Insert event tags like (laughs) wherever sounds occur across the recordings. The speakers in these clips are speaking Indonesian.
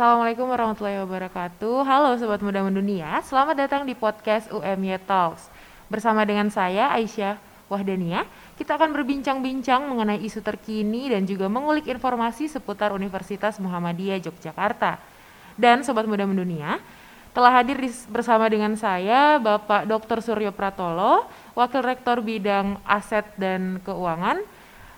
Assalamualaikum warahmatullahi wabarakatuh. Halo Sobat Muda Mendunia, selamat datang di podcast UMY Talks. Bersama dengan saya Aisyah Wahdania, kita akan berbincang-bincang mengenai isu terkini dan juga mengulik informasi seputar Universitas Muhammadiyah Yogyakarta. Dan Sobat Muda Mendunia, telah hadir bersama dengan saya Bapak Dr. Suryo Pratolo, Wakil Rektor Bidang Aset dan Keuangan.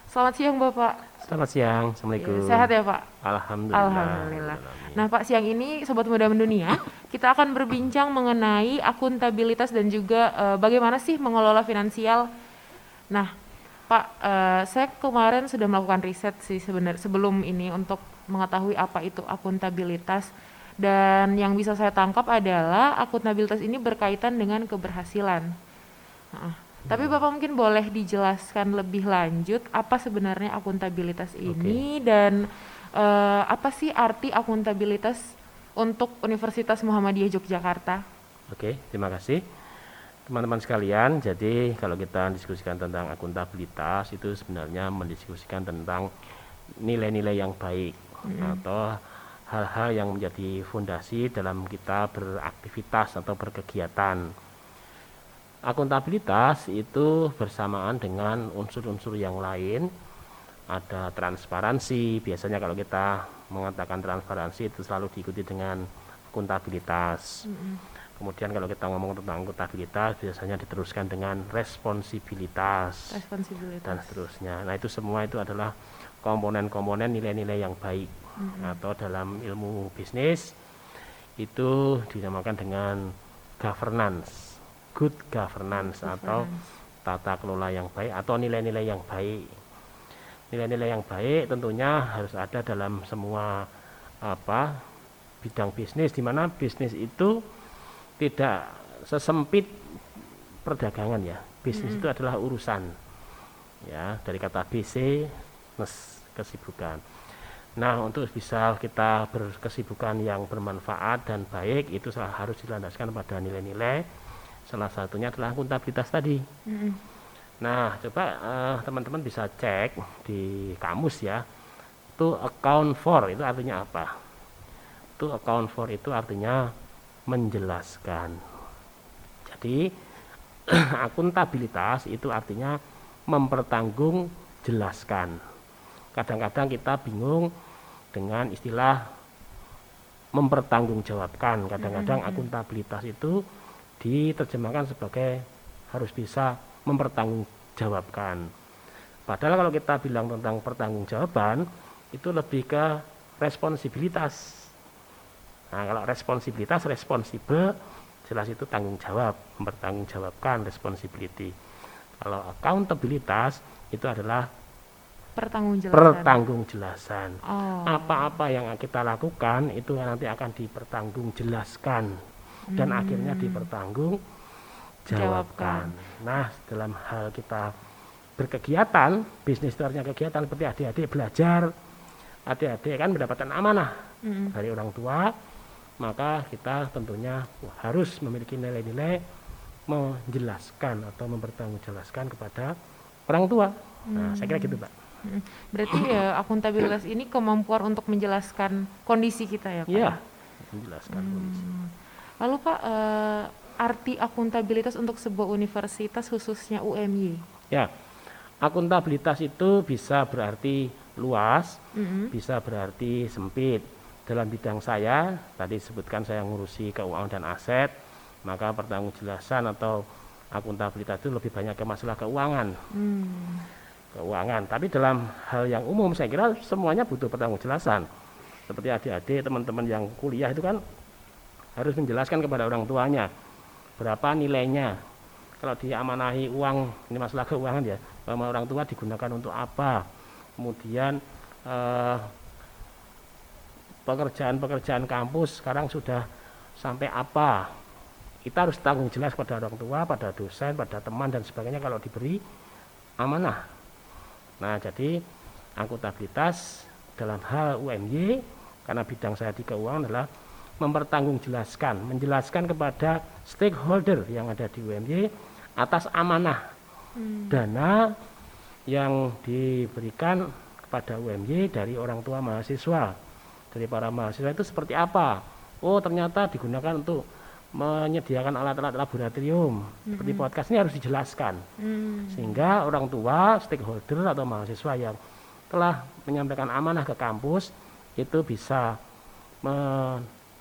Selamat siang Bapak. Selamat siang, Assalamualaikum. Sehat ya Pak? Alhamdulillah. Alhamdulillah. Nah Pak, siang ini Sobat Muda Mendunia, kita akan berbincang mengenai akuntabilitas dan juga uh, bagaimana sih mengelola finansial. Nah Pak, uh, saya kemarin sudah melakukan riset sih sebenarnya sebelum ini untuk mengetahui apa itu akuntabilitas dan yang bisa saya tangkap adalah akuntabilitas ini berkaitan dengan keberhasilan. Nah, tapi Bapak mungkin boleh dijelaskan lebih lanjut apa sebenarnya akuntabilitas ini okay. dan uh, apa sih arti akuntabilitas untuk Universitas Muhammadiyah Yogyakarta? Oke, okay, terima kasih. Teman-teman sekalian, jadi kalau kita diskusikan tentang akuntabilitas itu sebenarnya mendiskusikan tentang nilai-nilai yang baik mm atau hal-hal yang menjadi fondasi dalam kita beraktivitas atau berkegiatan akuntabilitas itu bersamaan dengan unsur-unsur yang lain. Ada transparansi. Biasanya kalau kita mengatakan transparansi itu selalu diikuti dengan akuntabilitas. Mm -hmm. kemudian kalau kita ngomong tentang akuntabilitas biasanya diteruskan dengan responsibilitas, responsibilitas. Dan seterusnya. Nah itu semua itu adalah komponen-komponen nilai-nilai yang baik. Mm -hmm. atau dalam ilmu bisnis itu dinamakan dengan governance good governance, atau tata kelola yang baik atau nilai-nilai yang baik. Nilai-nilai yang baik tentunya harus ada dalam semua apa bidang bisnis di mana bisnis itu tidak sesempit perdagangan ya. Bisnis mm -hmm. itu adalah urusan ya dari kata BC kesibukan. Nah, untuk bisa kita berkesibukan yang bermanfaat dan baik itu harus dilandaskan pada nilai-nilai Salah satunya adalah akuntabilitas tadi. Mm. Nah, coba uh, teman-teman bisa cek di kamus ya. Itu account for itu artinya apa? Itu account for itu artinya menjelaskan. Jadi (clears throat) akuntabilitas itu artinya mempertanggung jelaskan. Kadang-kadang kita bingung dengan istilah mempertanggungjawabkan. Kadang-kadang akuntabilitas itu diterjemahkan sebagai harus bisa mempertanggungjawabkan. Padahal kalau kita bilang tentang pertanggungjawaban itu lebih ke responsibilitas. Nah, kalau responsibilitas, responsibel jelas itu tanggung jawab, mempertanggungjawabkan responsibility. Kalau accountabilitas itu adalah pertanggungjelasan. Pertanggungjelasan. Oh. Apa-apa yang kita lakukan itu nanti akan dipertanggungjawabkan dan hmm. akhirnya dipertanggung jawabkan. Nah, dalam hal kita berkegiatan, bisnis itu artinya kegiatan seperti adik-adik belajar, adik-adik kan mendapatkan amanah hmm. dari orang tua, maka kita tentunya harus memiliki nilai-nilai menjelaskan atau mempertanggungjawabkan kepada orang tua. Nah, saya kira gitu, Pak. Hmm. Berarti ya akuntabilitas ini kemampuan untuk menjelaskan kondisi kita ya, Pak? Iya, menjelaskan hmm. kondisi. Lalu Pak, uh, arti akuntabilitas untuk sebuah universitas khususnya UMY? Ya, akuntabilitas itu bisa berarti luas, mm -hmm. bisa berarti sempit. Dalam bidang saya, tadi sebutkan saya ngurusi keuangan dan aset, maka pertanggungjawaban atau akuntabilitas itu lebih banyak ke masalah keuangan. Mm. Keuangan, tapi dalam hal yang umum saya kira semuanya butuh pertanggungjawaban. Seperti adik-adik, teman-teman yang kuliah itu kan harus menjelaskan kepada orang tuanya berapa nilainya. Kalau dia amanahi uang ini masalah keuangan ya sama orang tua digunakan untuk apa. Kemudian eh, pekerjaan-pekerjaan kampus sekarang sudah sampai apa. Kita harus tanggung jelas pada orang tua pada dosen pada teman dan sebagainya kalau diberi amanah. Nah jadi akuntabilitas dalam hal UMY karena bidang saya di keuangan adalah mempertanggungjawabkan, menjelaskan kepada stakeholder yang ada di UMY atas amanah hmm. dana yang diberikan kepada UMY dari orang tua mahasiswa dari para mahasiswa itu seperti apa. Oh ternyata digunakan untuk menyediakan alat-alat laboratorium seperti podcast ini harus dijelaskan Hmm. sehingga orang tua, stakeholder atau mahasiswa yang telah menyampaikan amanah ke kampus itu bisa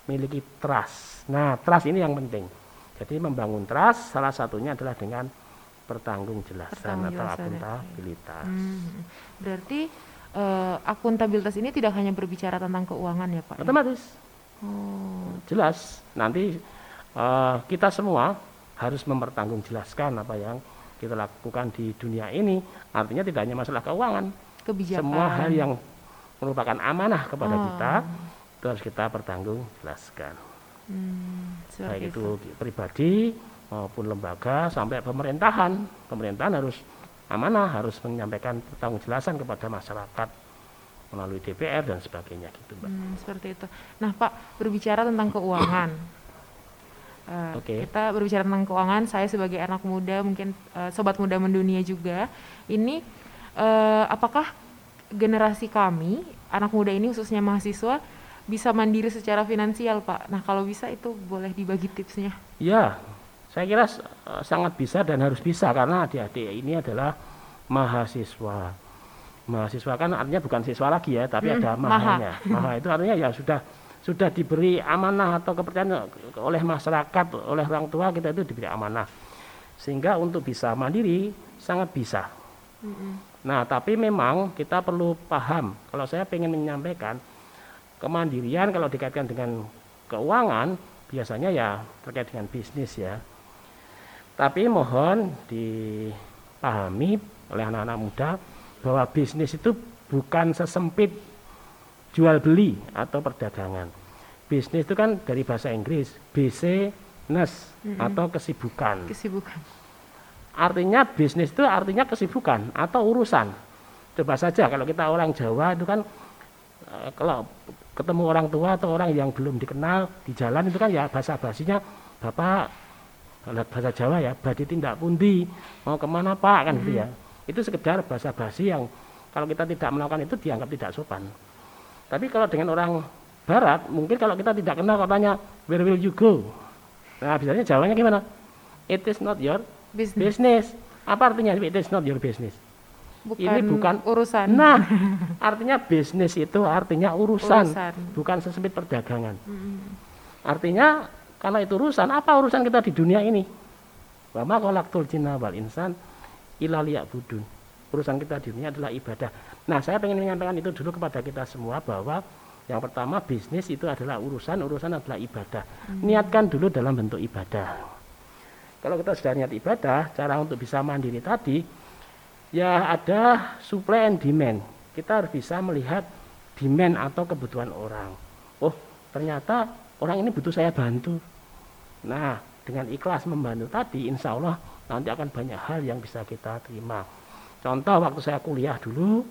memiliki trust. Nah, trust ini yang penting. Jadi membangun trust salah satunya adalah dengan pertanggungjelasan atau Pertanggungjelasan, ya. akuntabilitas. Hmm. Berarti eh, akuntabilitas ini tidak hanya berbicara tentang keuangan ya Pak? ya? Otomatis Oh, jelas nanti eh, kita semua harus mempertanggungjelasan apa yang kita lakukan di dunia ini. Artinya tidak hanya masalah keuangan, kebijakan. semua hal yang merupakan amanah kepada Oh. kita itu harus kita pertanggungjawabkan Hmm, seperti baik itu pribadi maupun lembaga sampai pemerintahan pemerintahan harus amanah harus menyampaikan pertanggungjawaban kepada masyarakat melalui DPR dan sebagainya gitu mbak Hmm, seperti itu. Nah, Pak, berbicara tentang keuangan. (coughs) Eh, Oke. Kita berbicara tentang keuangan, saya sebagai anak muda, mungkin eh, sobat muda mendunia juga. Ini eh, apakah generasi kami, anak muda ini khususnya mahasiswa bisa mandiri secara finansial, Pak? Nah, kalau bisa itu boleh dibagi tipsnya. ya saya kira eh, sangat bisa dan harus bisa karena adik-adik ini adalah mahasiswa mahasiswa kan artinya bukan siswa lagi ya tapi Mm, ada maha. mahanya maha itu artinya ya sudah sudah diberi amanah atau kepercayaan oleh masyarakat oleh orang tua kita itu diberi amanah sehingga untuk bisa mandiri sangat bisa nah tapi memang kita perlu paham kalau saya ingin menyampaikan kemandirian kalau dikaitkan dengan keuangan biasanya ya terkait dengan bisnis ya tapi mohon dipahami oleh anak-anak muda bahwa bisnis itu bukan sesempit jual beli atau perdagangan. Bisnis itu kan dari bahasa Inggris, business atau kesibukan. Kesibukan. Artinya bisnis itu artinya kesibukan atau urusan. Coba saja kalau kita orang Jawa itu kan eh, kalau ketemu orang tua atau orang yang belum dikenal di jalan itu kan ya bahasa basinya bapak kalau bahasa Jawa ya badi tindak pundi mau ke mana pak? Kan gitu ya. Itu sekedar bahasa basi yang kalau kita tidak melakukan itu dianggap tidak sopan. Tapi kalau dengan orang Barat mungkin kalau kita tidak kenal katanya where will you go? Nah biasanya Jawanya gimana? It is not your Bisnis. business. Apa artinya? It is not your business Bukan, ini bukan urusan. Nah, (laughs) artinya bisnis itu artinya urusan, Urusan. bukan sesempit perdagangan. Mm. Artinya karena itu urusan, apa urusan kita di dunia ini? Wa ma khalaqtul jinna wal insan illa liya'budun. Urusan kita di dunia adalah ibadah. Nah, saya ingin menyampaikan itu dulu kepada kita semua bahwa yang pertama bisnis itu adalah urusan, urusan adalah ibadah. Niatkan dulu dalam bentuk ibadah. Kalau kita sudah niat ibadah, cara untuk bisa mandiri tadi ya ada supply and demand. Kita harus bisa melihat demand atau kebutuhan orang. Oh, ternyata orang ini butuh saya bantu. Nah, dengan ikhlas membantu tadi, insya Allah nanti akan banyak hal yang bisa kita terima. Contoh waktu saya kuliah dulu,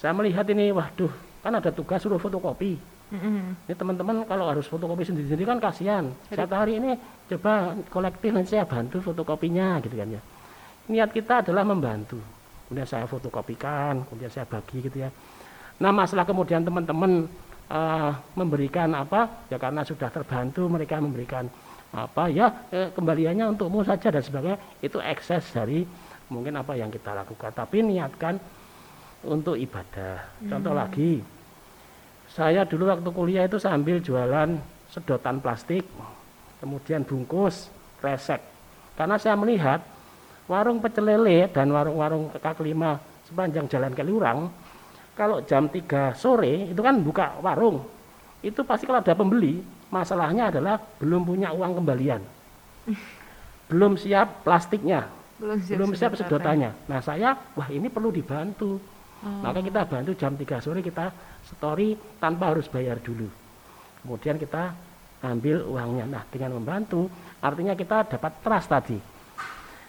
saya melihat ini, waduh, kan ada tugas suruh fotokopi. Mm-mm. Ini teman-teman kalau harus fotokopi sendiri-sendiri kan kasihan. Satu hari ini coba kolektif nanti saya bantu fotokopinya gitu kan ya. Niat kita adalah membantu. Kemudian saya fotokopikan, kemudian saya bagi gitu ya. Nah masalah kemudian teman-teman eh, memberikan apa ya karena sudah terbantu mereka memberikan apa ya eh, kembaliannya untukmu saja dan sebagainya itu ekses dari mungkin apa yang kita lakukan tapi niatkan untuk ibadah contoh lagi saya dulu waktu kuliah itu sambil jualan sedotan plastik, kemudian bungkus, resek. Karena saya melihat warung pecel lele dan warung-warung kaki lima sepanjang jalan Kaliurang, kalau jam 3 sore itu kan buka warung, itu pasti kalau ada pembeli, masalahnya adalah belum punya uang kembalian. (laughs) Belum siap plastiknya, Belum siap, belum siap sedotan. sedotannya. Nah saya, wah ini perlu dibantu. Maka kita bantu jam 3 sore kita story tanpa harus bayar dulu. Kemudian kita ambil uangnya. Nah dengan membantu artinya kita dapat trust tadi.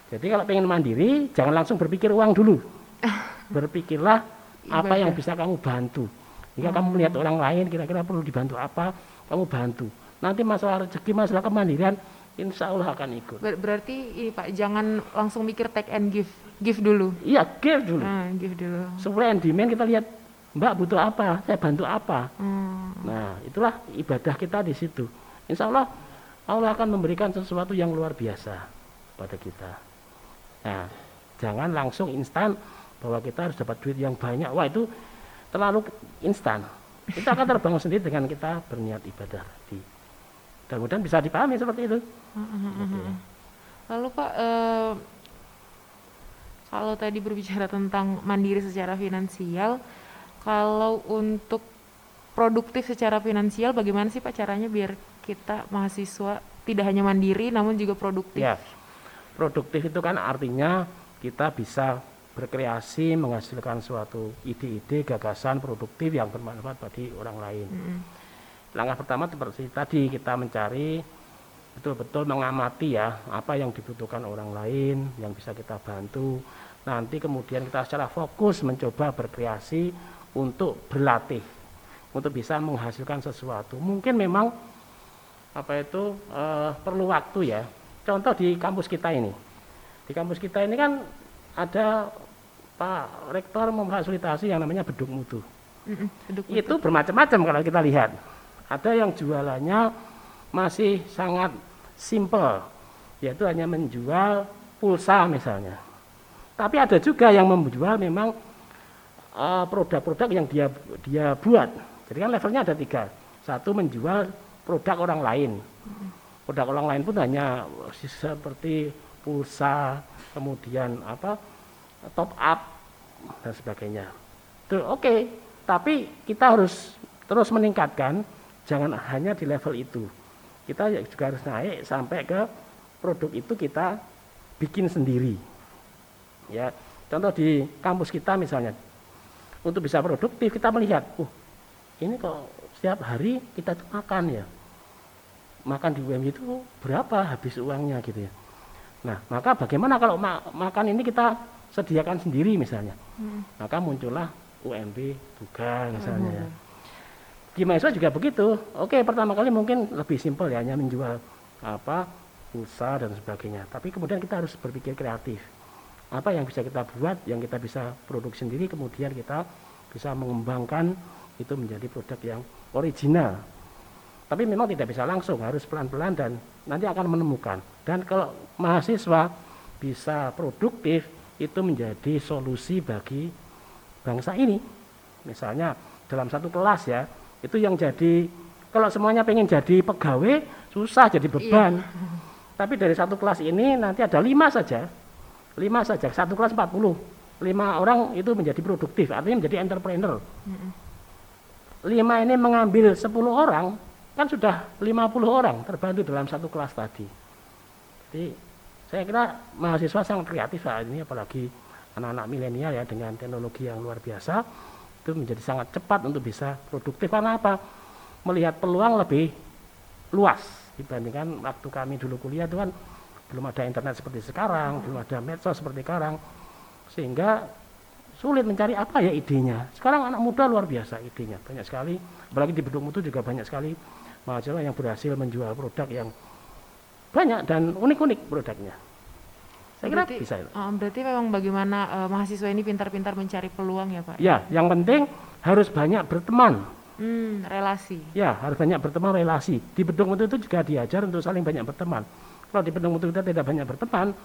Jadi kalau pengen mandiri jangan langsung berpikir uang dulu. (laughs) Berpikirlah apa yang bisa kamu bantu. Jika kamu melihat orang lain kira-kira perlu dibantu apa, kamu bantu. Nanti masalah rezeki, masalah kemandirian, insya Allah akan ikut. Ber- berarti ini Pak, jangan langsung mikir take and give. Give dulu. Iya, give dulu. Nah, give dulu. Supply and demand kita lihat Mbak butuh apa? Saya bantu apa? Hmm. Nah, itulah ibadah kita di situ. Insya Allah Allah akan memberikan sesuatu yang luar biasa pada kita. Nah, jangan langsung instan bahwa kita harus dapat duit yang banyak. Wah itu terlalu instan. Kita akan terbangun sendiri dengan kita berniat ibadah tadi. Dan kemudian bisa dipahami seperti itu. Oke. Lalu Pak, eh, kalau tadi berbicara tentang mandiri secara finansial, kalau untuk produktif secara finansial, bagaimana sih Pak caranya biar kita mahasiswa tidak hanya mandiri, namun juga produktif? Ya, produktif itu kan artinya kita bisa berkreasi, menghasilkan suatu ide-ide, gagasan produktif yang bermanfaat bagi orang lain. Mm-mm. Langkah pertama seperti tadi kita mencari betul-betul mengamati ya apa yang dibutuhkan orang lain yang bisa kita bantu. Nanti kemudian kita secara fokus mencoba berkreasi untuk berlatih untuk bisa menghasilkan sesuatu. Mungkin memang apa itu eh, perlu waktu ya. Contoh di kampus kita ini. Di kampus kita ini kan ada Pak Rektor memfasilitasi yang namanya beduk mutu duduk itu bermacam-macam kalau kita lihat. Ada yang jualannya masih sangat simple, yaitu hanya menjual pulsa misalnya. Tapi ada juga yang menjual memang eh, produk-produk yang dia dia buat. Jadi kan levelnya ada tiga. Satu menjual produk orang lain. Produk orang lain pun hanya seperti pulsa, kemudian apa top up dan sebagainya. Itu oke, tapi kita harus terus meningkatkan, jangan hanya di level itu. Kita juga harus naik sampai ke produk itu kita bikin sendiri. Ya, contoh di kampus kita misalnya, untuk bisa produktif kita melihat, uh, ini kok setiap hari kita makan ya, makan di UMY itu berapa habis uangnya gitu ya. Nah, maka bagaimana kalau ma- makan ini kita sediakan sendiri misalnya? Mm. maka muncullah UMB Tuga misalnya ya. Di mahasiswa juga begitu. Oke, pertama kali mungkin lebih simpel ya, hanya menjual apa pulsa dan sebagainya. Tapi kemudian kita harus berpikir kreatif. Apa yang bisa kita buat, yang kita bisa produksi sendiri, kemudian kita bisa mengembangkan itu menjadi produk yang original. Tapi memang tidak bisa langsung, harus pelan-pelan dan nanti akan menemukan. Dan kalau mahasiswa bisa produktif, itu menjadi solusi bagi bangsa ini. Misalnya dalam satu kelas ya, itu yang jadi kalau semuanya pengen jadi pegawai susah jadi beban. Tapi dari satu kelas ini nanti ada lima saja, lima saja satu kelas 40 lima orang itu menjadi produktif, artinya menjadi entrepreneur. Mm-mm. Lima ini mengambil 10 orang, kan sudah 50 orang terbantu dalam satu kelas tadi. Jadi saya kira mahasiswa sangat kreatif saat ini, apalagi anak-anak milenial ya dengan teknologi yang luar biasa itu menjadi sangat cepat untuk bisa produktif karena apa? Melihat peluang lebih luas dibandingkan waktu kami dulu kuliah itu kan belum ada internet seperti sekarang, belum ada medsos seperti sekarang, sehingga sulit mencari apa ya idenya. Sekarang anak muda luar biasa idenya, banyak sekali. Apalagi di Bedung Mutu juga banyak sekali mahasiswa yang berhasil menjual produk yang banyak dan unik-unik produknya. Saya kira Berarti- bisa. Oh, berarti memang bagaimana eh, mahasiswa ini pintar-pintar mencari peluang ya Pak? Ya, yang penting harus banyak berteman. Hmm, relasi. Ya, harus banyak berteman relasi. Di Bedung Mutu itu juga diajar untuk saling banyak berteman. Kalau di Bedung Mutu kita tidak banyak berteman,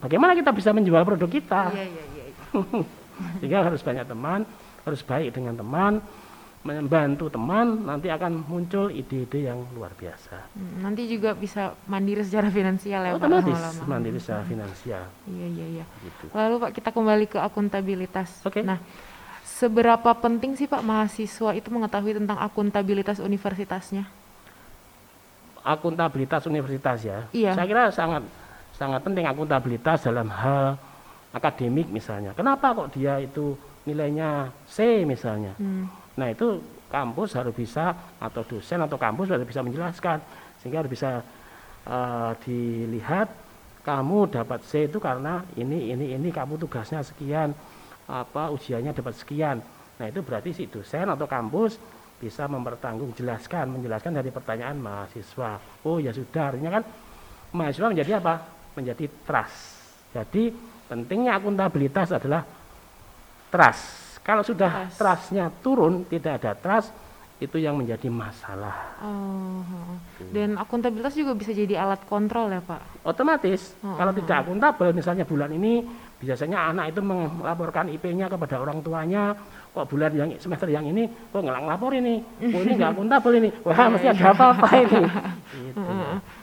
bagaimana kita bisa menjual produk kita? Iya, iya, iya. iya. (laughs) Sehingga harus banyak teman, harus baik dengan teman, membantu teman, nanti akan muncul ide-ide yang luar biasa. Hmm, nanti juga bisa mandiri secara finansial ya Pak Otomatis mandiri secara finansial. Iya, iya, iya. Gitu. Lalu Pak kita kembali ke akuntabilitas. Oke. Nah, seberapa penting sih Pak mahasiswa itu mengetahui tentang akuntabilitas universitasnya? Akuntabilitas universitas ya. Iya. Saya kira sangat sangat penting akuntabilitas dalam hal akademik misalnya. Kenapa kok dia itu nilainya C misalnya? Hmm, Nah itu kampus harus bisa atau dosen atau kampus harus bisa menjelaskan sehingga harus bisa eh, dilihat kamu dapat C itu karena ini ini ini kamu tugasnya sekian apa ujiannya dapat sekian. Nah itu berarti si dosen atau kampus bisa mempertanggungjawabkan menjelaskan dari pertanyaan mahasiswa. Oh ya sudah artinya kan mahasiswa menjadi apa? Menjadi trust. Jadi pentingnya akuntabilitas adalah trust Kalau sudah Trust. trustnya turun, tidak ada trust, itu yang menjadi masalah. Oh, dan akuntabilitas juga bisa jadi alat kontrol ya Pak? Otomatis, Oh, kalau oh, tidak akuntabel, misalnya bulan ini biasanya anak itu melaporkan IP-nya kepada orang tuanya, kok bulan yang semester yang ini kok nggak ngelapor ini, oh ini nggak akuntabel ini, wah Iya, mesti iya. ada apa-apa ini. (laughs) Gitu.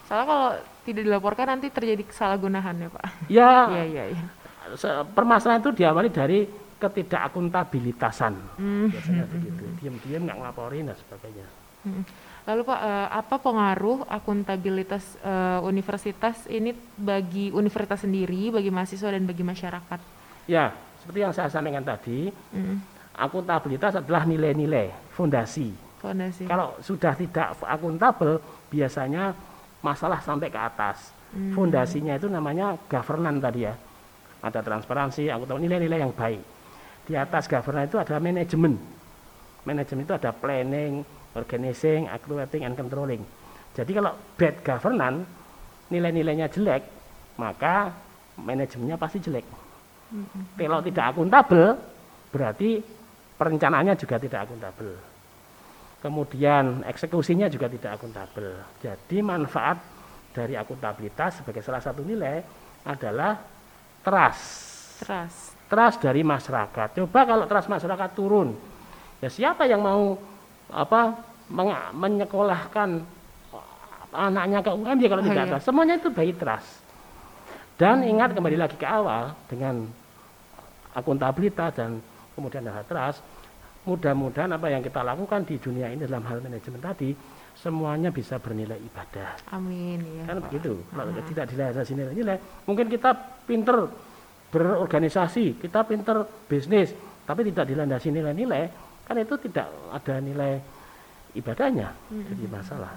Soalnya kalau tidak dilaporkan nanti terjadi kesalahgunaan ya Pak? Ya, Iya, iya, iya. se- permasalahan itu diawali dari ketidakakuntabilitasan. Hmm. Biasanya begitu, diam-diam nggak ngelaporin dan sebagainya. Mm. Lalu Pak, eh, apa pengaruh akuntabilitas eh, universitas ini bagi universitas sendiri, bagi mahasiswa dan bagi masyarakat? Ya, seperti yang saya sampaikan tadi, Mm. akuntabilitas adalah nilai-nilai fondasi. Fondasi. Kalau sudah tidak akuntabel, biasanya masalah sampai ke atas. Hmm. Fondasinya itu namanya governance tadi ya. Ada transparansi, akuntabel, nilai-nilai yang baik. Di atas governance itu ada manajemen. Manajemen itu ada planning, organizing, accumulating, and controlling. Jadi kalau bad governance, nilai-nilainya jelek, maka manajemennya pasti jelek. Kalau tidak akuntabel, berarti perencanaannya juga tidak akuntabel. Kemudian eksekusinya juga tidak akuntabel. Jadi manfaat dari akuntabilitas sebagai salah satu nilai adalah trust. Trust. Trust dari masyarakat. Coba kalau trust masyarakat turun, ya siapa yang mau apa menyekolahkan anaknya ke UMY kalau Oh, tidak iya. trust? Semuanya itu by trust. Dan ingat kembali lagi ke awal dengan akuntabilitas dan kemudian ada trust, mudah-mudahan apa yang kita lakukan di dunia ini dalam hal manajemen tadi semuanya bisa bernilai ibadah. Amin ya. Kan begitu. Kalau tidak dilandasi nilai-nilai, mungkin kita pinter berorganisasi, kita pinter bisnis, tapi tidak dilandasi nilai-nilai, kan itu tidak ada nilai ibadahnya. Jadi masalah.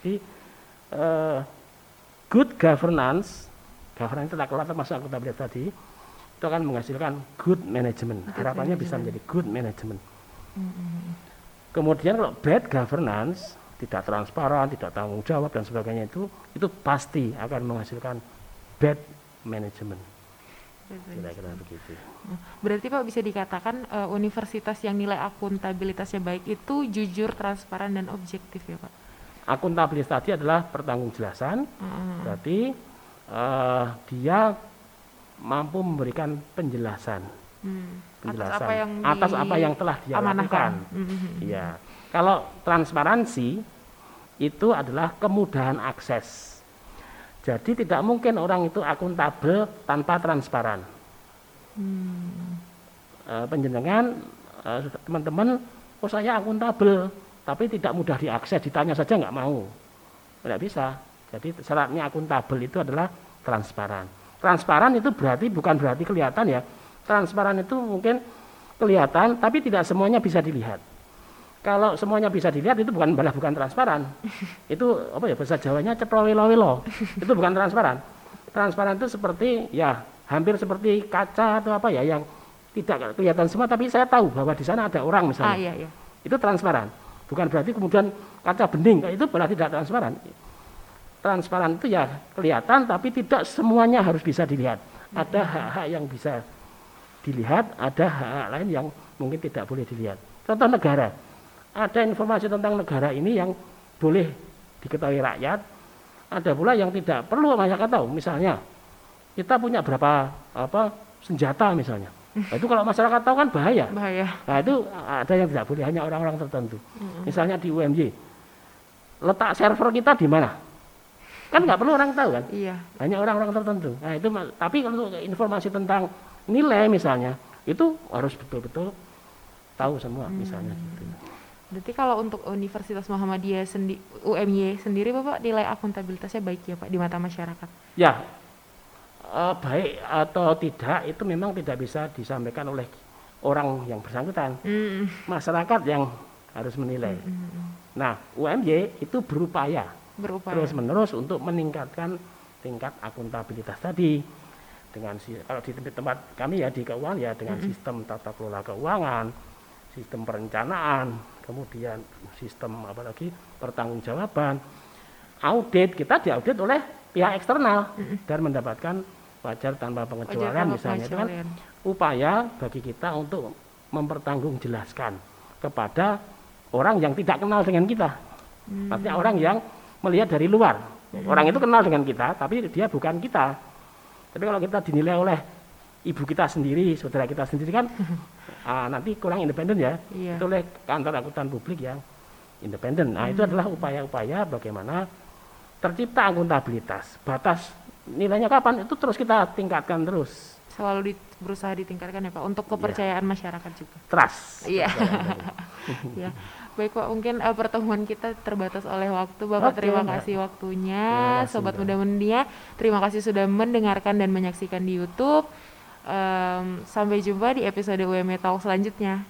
Jadi eh, good governance, governance itu kelola termasuk akuntabilitas tadi, itu akan menghasilkan good management. Good Harapannya bisa management. menjadi good management. Mm-mm. Kemudian kalau bad governance, tidak transparan, tidak tanggung jawab dan sebagainya itu, itu pasti akan menghasilkan bad management. Kira-kira begitu. Berarti Pak bisa dikatakan eh, universitas yang nilai akuntabilitasnya baik itu jujur, transparan dan objektif ya Pak. Akuntabilitas tadi adalah pertanggungjelasan, Heeh. berarti eh, dia mampu memberikan penjelasan, Hmm. Atas penjelasan apa yang atas apa yang telah dia diamanahkan. lakukan. Mhm. Iya. Kalau transparansi itu adalah kemudahan akses. Jadi tidak mungkin orang itu akuntabel tanpa transparan. Hmm. Eh, penjenengan eh, teman-teman, oh saya akuntabel, tapi tidak mudah diakses, ditanya saja nggak mau, tidak bisa. Jadi syaratnya akuntabel itu adalah transparan. Transparan itu berarti bukan berarti kelihatan ya. Transparan itu mungkin kelihatan, tapi tidak semuanya bisa dilihat. Kalau semuanya bisa dilihat itu bukan malah bukan transparan. (laughs) Itu apa ya bahasa Jawanya ceprowelo-welo. (laughs) Itu bukan transparan. Transparan itu seperti ya hampir seperti kaca atau apa ya yang tidak kelihatan semua tapi saya tahu bahwa di sana ada orang Ah misalnya. iya iya. Itu transparan. Bukan berarti kemudian kaca bening itu berarti tidak transparan. Transparan itu ya kelihatan tapi tidak semuanya harus bisa dilihat. Ada hak-hak yang bisa dilihat, ada hak-hak lain yang mungkin tidak boleh dilihat. Contoh negara. Ada informasi tentang negara ini yang boleh diketahui rakyat, ada pula yang tidak perlu masyarakat tahu. Misalnya, kita punya berapa apa senjata misalnya. Nah, itu kalau masyarakat tahu kan bahaya. Bahaya. Nah itu ada yang tidak boleh hanya orang-orang tertentu. Misalnya di UMY, letak server kita di mana? Kan nggak perlu orang tahu kan? Iya. Hanya orang-orang tertentu. Nah itu, tapi kalau untuk informasi tentang nilai misalnya, itu harus betul-betul tahu semua misalnya. Gitu. Berarti kalau untuk Universitas Muhammadiyah sendi UMY sendiri Bapak nilai akuntabilitasnya baik ya Pak di mata masyarakat. Ya, eh, baik atau tidak itu memang tidak bisa disampaikan oleh orang yang bersangkutan. Hmm. Masyarakat yang harus menilai. Nah, UMY itu berupaya Berupaya. terus menerus untuk meningkatkan tingkat akuntabilitas tadi dengan kalau di tempat, tempat kami ya di keuangan ya dengan sistem tata kelola keuangan, sistem perencanaan, kemudian sistem apalagi pertanggungjawaban, audit kita diaudit oleh pihak eksternal dan mendapatkan wajar tanpa pengecualian tanpa misalnya itu kan upaya bagi kita untuk mempertanggungjawabkan kepada orang yang tidak kenal dengan kita. Artinya orang yang melihat dari luar. Orang itu kenal dengan kita, tapi dia bukan kita. Tapi kalau kita dinilai oleh ibu kita sendiri, saudara kita sendiri kan (laughs) ah, nanti kurang independen ya. Iya. Itu oleh kantor akuntan publik yang independen. Nah, itu adalah upaya-upaya bagaimana tercipta akuntabilitas. Batas nilainya kapan itu terus kita tingkatkan terus. Selalu di- berusaha ditingkatkan ya Pak untuk kepercayaan masyarakat juga. Trust. Iya. (laughs) ya. Baik Pak, mungkin eh, pertemuan kita terbatas oleh waktu. Bapak terima Mbak. kasih waktunya. Kasih, Sobat. Muda Mendia, terima kasih sudah mendengarkan dan menyaksikan di YouTube. Em, sampai jumpa di episode UME Talk selanjutnya.